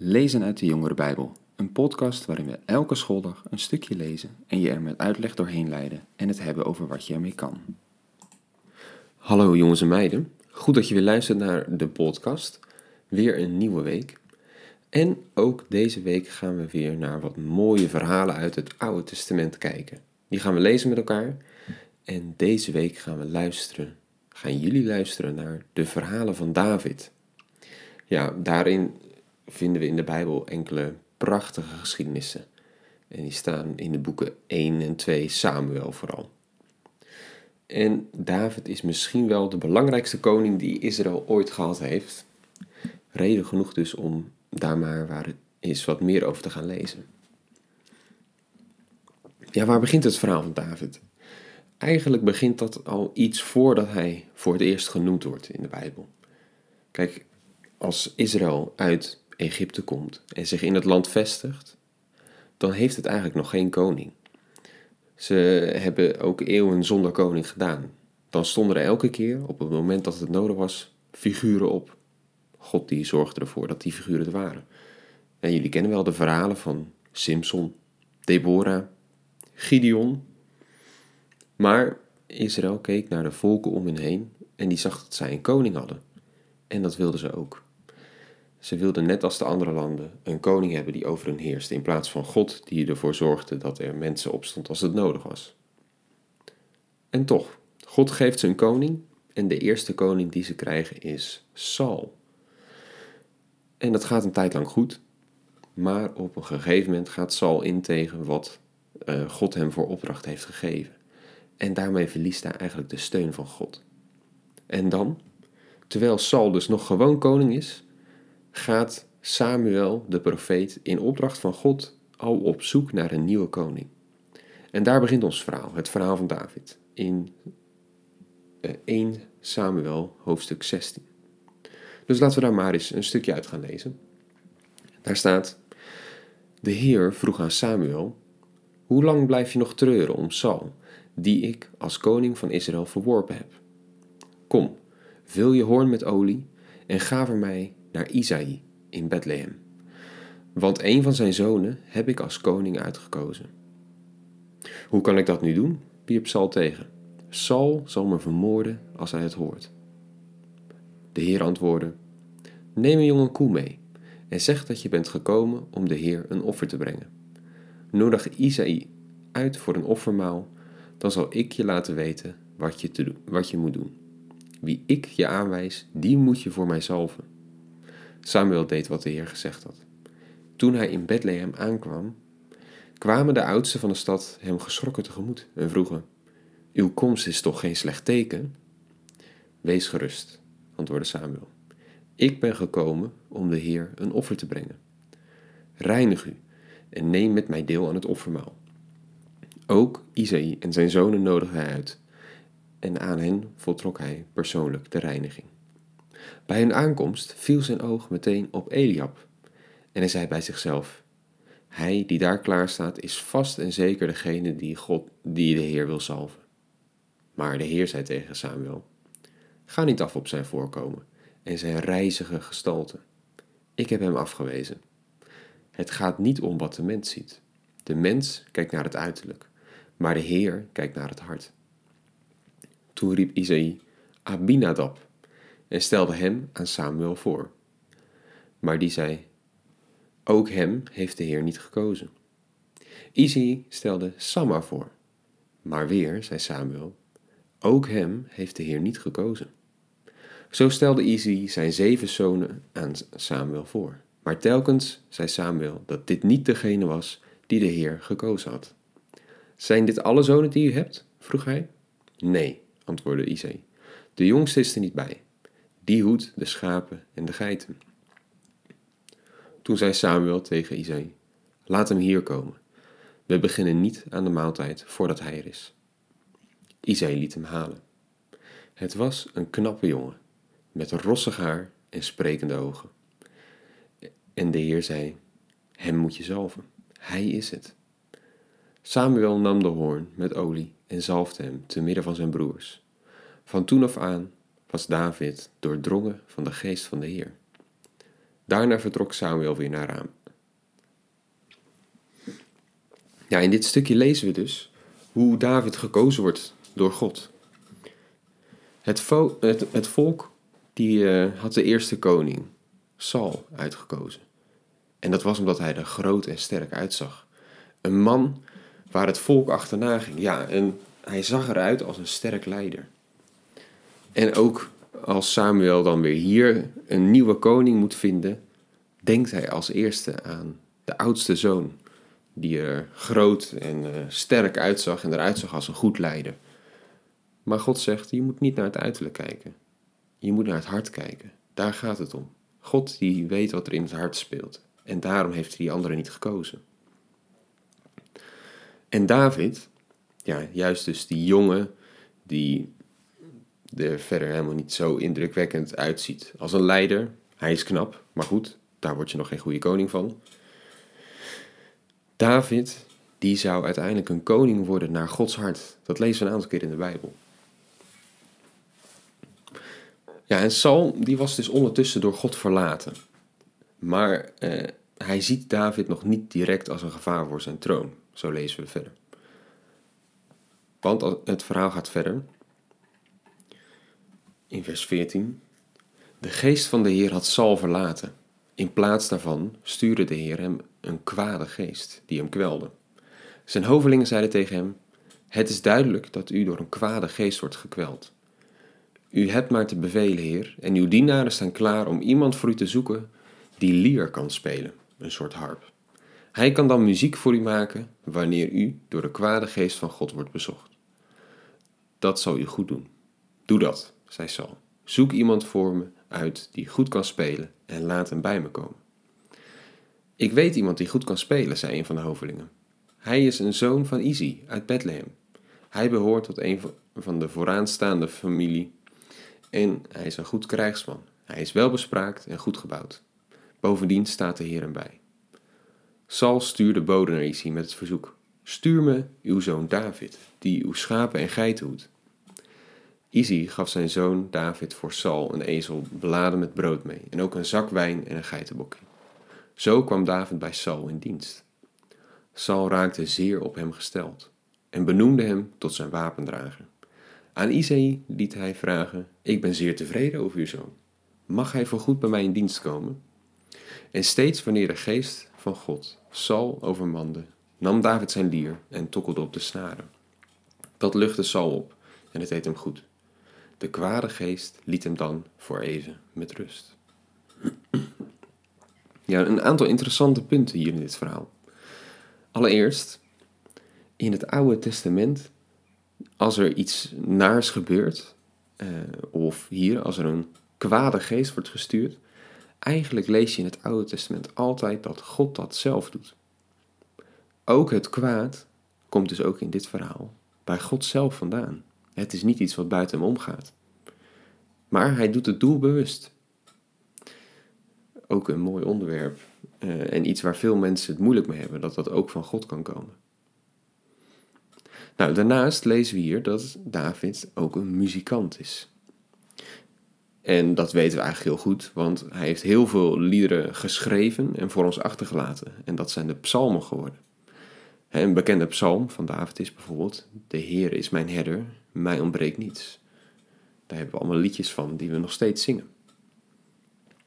Lezen uit de Jongere Bijbel, een podcast waarin we elke schooldag een stukje lezen en je er met uitleg doorheen leiden en het hebben over wat je ermee kan. Hallo jongens en meiden, goed dat je weer luistert naar de podcast. Weer een nieuwe week. En ook deze week gaan we weer naar wat mooie verhalen uit het Oude Testament kijken. Die gaan we lezen met elkaar. En deze week gaan we luisteren, gaan jullie luisteren naar de verhalen van David. Ja, daarin vinden we in de Bijbel enkele prachtige geschiedenissen. En die staan in de boeken 1 en 2 Samuel vooral. En David is misschien wel de belangrijkste koning die Israël ooit gehad heeft. Reden genoeg dus om daar maar waar het is wat meer over te gaan lezen. Ja, waar begint het verhaal van David? Eigenlijk begint dat al iets voordat hij voor het eerst genoemd wordt in de Bijbel. Kijk, als Israël uit Egypte komt en zich in het land vestigt, dan heeft het eigenlijk nog geen koning. Ze hebben ook eeuwen zonder koning gedaan. Dan stonden er elke keer, op het moment dat het nodig was, figuren op. God die zorgde ervoor dat die figuren er waren. En jullie kennen wel de verhalen van Simson, Deborah, Gideon. Maar Israël keek naar de volken om hen heen en die zag dat zij een koning hadden. En dat wilden ze ook. Ze wilden net als de andere landen een koning hebben die over hen heerste, in plaats van God die ervoor zorgde dat er mensen opstond als het nodig was. En toch, God geeft ze een koning en de eerste koning die ze krijgen is Saul. En dat gaat een tijd lang goed, maar op een gegeven moment gaat Saul in tegen wat uh, God hem voor opdracht heeft gegeven. En daarmee verliest hij eigenlijk de steun van God. En dan, terwijl Saul dus nog gewoon koning is, gaat Samuel, de profeet, in opdracht van God al op zoek naar een nieuwe koning. En daar begint ons verhaal, het verhaal van David, in 1 eh, Samuel, hoofdstuk 16. Dus laten we daar maar eens een stukje uit gaan lezen. Daar staat: De Heer vroeg aan Samuel: Hoe lang blijf je nog treuren om Saul, die ik als koning van Israël verworpen heb? Kom, vul je hoorn met olie en ga voor mij naar Isaï in Bethlehem. Want een van zijn zonen heb ik als koning uitgekozen. Hoe kan ik dat nu doen? wierp Saul tegen. Saul zal me vermoorden als hij het hoort. De Heer antwoordde: Neem een jonge koe mee en zeg dat je bent gekomen om de Heer een offer te brengen. Nodig Isaï uit voor een offermaal, dan zal ik je laten weten wat je, te doen, wat je moet doen. Wie ik je aanwijs, die moet je voor mij zalven. Samuel deed wat de Heer gezegd had. Toen hij in Bethlehem aankwam, kwamen de oudsten van de stad hem geschrokken tegemoet en vroegen: Uw komst is toch geen slecht teken? Wees gerust, antwoordde Samuel. Ik ben gekomen om de Heer een offer te brengen. Reinig u en neem met mij deel aan het offermaal. Ook Isaïe en zijn zonen nodigde hij uit, en aan hen voltrok hij persoonlijk de reiniging. Bij hun aankomst viel zijn oog meteen op Eliab. En hij zei bij zichzelf: Hij die daar klaar staat, is vast en zeker degene die, God, die de Heer wil salven. Maar de Heer zei tegen Samuel: Ga niet af op zijn voorkomen en zijn reizige gestalte. Ik heb hem afgewezen. Het gaat niet om wat de mens ziet. De mens kijkt naar het uiterlijk, maar de Heer kijkt naar het hart. Toen riep Isaïe Abinadab en stelde hem aan Samuel voor. Maar die zei: Ook hem heeft de Heer niet gekozen. Izzy stelde Samma voor. Maar weer, zei Samuel, ook hem heeft de Heer niet gekozen. Zo stelde Izzy zijn zeven zonen aan Samuel voor. Maar telkens zei Samuel dat dit niet degene was die de Heer gekozen had. Zijn dit alle zonen die u hebt? vroeg hij. Nee, antwoordde Izzy. De jongste is er niet bij. Die hoedt de schapen en de geiten. Toen zei Samuel tegen Isaïe: Laat hem hier komen. We beginnen niet aan de maaltijd voordat hij er is. Isaïe liet hem halen. Het was een knappe jongen, met rossig haar en sprekende ogen. En de Heer zei: Hem moet je zalven. Hij is het. Samuel nam de hoorn met olie en zalfde hem te midden van zijn broers. Van toen af aan was David doordrongen van de geest van de Heer. Daarna vertrok Samuel weer naar Rama. Ja, in dit stukje lezen we dus hoe David gekozen wordt door God. Het, het, volk die, uh, had de eerste koning, Saul, uitgekozen. En dat was omdat hij er groot en sterk uitzag. Een man waar het volk achterna ging. Ja, en hij zag eruit als een sterk leider. En ook als Samuel dan weer hier een nieuwe koning moet vinden, denkt hij als eerste aan de oudste zoon, die er groot en uh, sterk uitzag en eruit zag als een goed leider. Maar God zegt, je moet niet naar het uiterlijk kijken. Je moet naar het hart kijken. Daar gaat het om. God die weet wat er in het hart speelt. En daarom heeft hij die anderen niet gekozen. En David, ja, juist dus die jongen die er verder helemaal niet zo indrukwekkend uitziet als een leider. Hij is knap, maar goed, daar word je nog geen goede koning van. David, die zou uiteindelijk een koning worden naar Gods hart. Dat lezen we een aantal keer in de Bijbel. Ja, en Saul, die was dus ondertussen door God verlaten. Maar eh, hij ziet David nog niet direct als een gevaar voor zijn troon. Zo lezen we verder. Want het verhaal gaat verder. In vers 14. De geest van de Heer had Saul verlaten. In plaats daarvan stuurde de Heer hem een kwade geest die hem kwelde. Zijn hovelingen zeiden tegen hem: Het is duidelijk dat u door een kwade geest wordt gekweld. U hebt maar te bevelen, Heer, en uw dienaren staan klaar om iemand voor u te zoeken die lier kan spelen, een soort harp. Hij kan dan muziek voor u maken wanneer u door de kwade geest van God wordt bezocht. Dat zal u goed doen. Doe dat, zei Saul. Zoek iemand voor me uit die goed kan spelen en laat hem bij me komen. Ik weet iemand die goed kan spelen, zei een van de hovelingen. Hij is een zoon van Izi uit Bethlehem. Hij behoort tot een van de vooraanstaande familie en hij is een goed krijgsman. Hij is welbespraakt en goed gebouwd. Bovendien staat de Heer hem bij. Saul stuurde bode naar Isi met het verzoek: Stuur me uw zoon David, die uw schapen en geiten hoedt. Isi gaf zijn zoon David voor Saul een ezel beladen met brood mee en ook een zak wijn en een geitenbokje. Zo kwam David bij Saul in dienst. Saul raakte zeer op hem gesteld en benoemde hem tot zijn wapendrager. Aan Isai liet hij vragen: Ik ben zeer tevreden over uw zoon. Mag hij voorgoed bij mij in dienst komen? En steeds wanneer de geest van God Saul overmande, nam David zijn lier en tokkelde op de snaren. Dat luchtte Saul op en het deed hem goed. De kwade geest liet hem dan voor even met rust. Ja, een aantal interessante punten hier in dit verhaal. Allereerst, in het Oude Testament als er iets naars gebeurt, uh, of hier als er een kwade geest wordt gestuurd, eigenlijk lees je in het Oude Testament altijd dat God dat zelf doet. Ook het kwaad komt dus ook in dit verhaal bij God zelf vandaan. Het is niet iets wat buiten hem omgaat. Maar hij doet het doelbewust. Ook een mooi onderwerp uh, en iets waar veel mensen het moeilijk mee hebben, dat dat ook van God kan komen. Nou, daarnaast lezen we hier dat David ook een muzikant is. En dat weten we eigenlijk heel goed, want hij heeft heel veel liederen geschreven en voor ons achtergelaten. En dat zijn de psalmen geworden. Een bekende psalm van David is bijvoorbeeld: De Heer is mijn herder, mij ontbreekt niets. Daar hebben we allemaal liedjes van die we nog steeds zingen.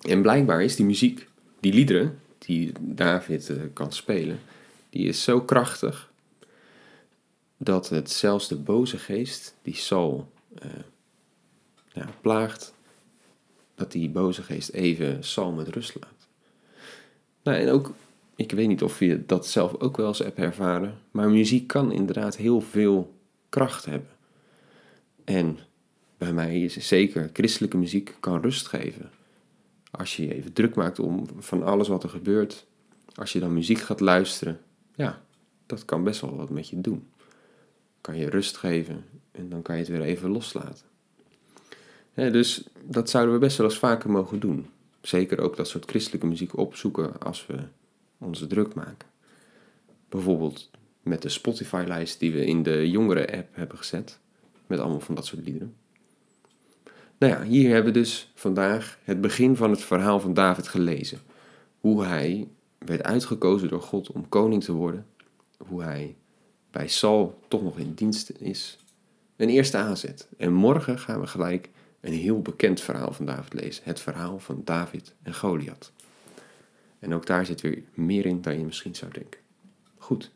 En blijkbaar is die muziek, die liederen die David eh, kan spelen, die is zo krachtig dat het zelfs de boze geest die Saul uh, ja, plaagt, dat die boze geest even Saul met rust laat. Nou, en ook, ik weet niet of je dat zelf ook wel eens hebt ervaren, maar muziek kan inderdaad heel veel kracht hebben. En bij mij is zeker christelijke muziek kan rust geven. Als je je even druk maakt om van alles wat er gebeurt, als je dan muziek gaat luisteren, ja, dat kan best wel wat met je doen kan je rust geven en dan kan je het weer even loslaten. dus dat zouden we best wel eens vaker mogen doen. Zeker ook dat soort christelijke muziek opzoeken als we onze druk maken. Bijvoorbeeld met de Spotify-lijst die we in de jongere-app hebben gezet. Met allemaal van dat soort liederen. Nou ja, hier hebben we dus vandaag het begin van het verhaal van David gelezen. hoe hij werd uitgekozen door God om koning te worden. Hoe hij bij Saul toch nog in dienst is. Een eerste aanzet. En morgen gaan we gelijk een heel bekend verhaal van David lezen. Het verhaal van David en Goliath. En ook daar zit weer meer in dan je misschien zou denken. Goed,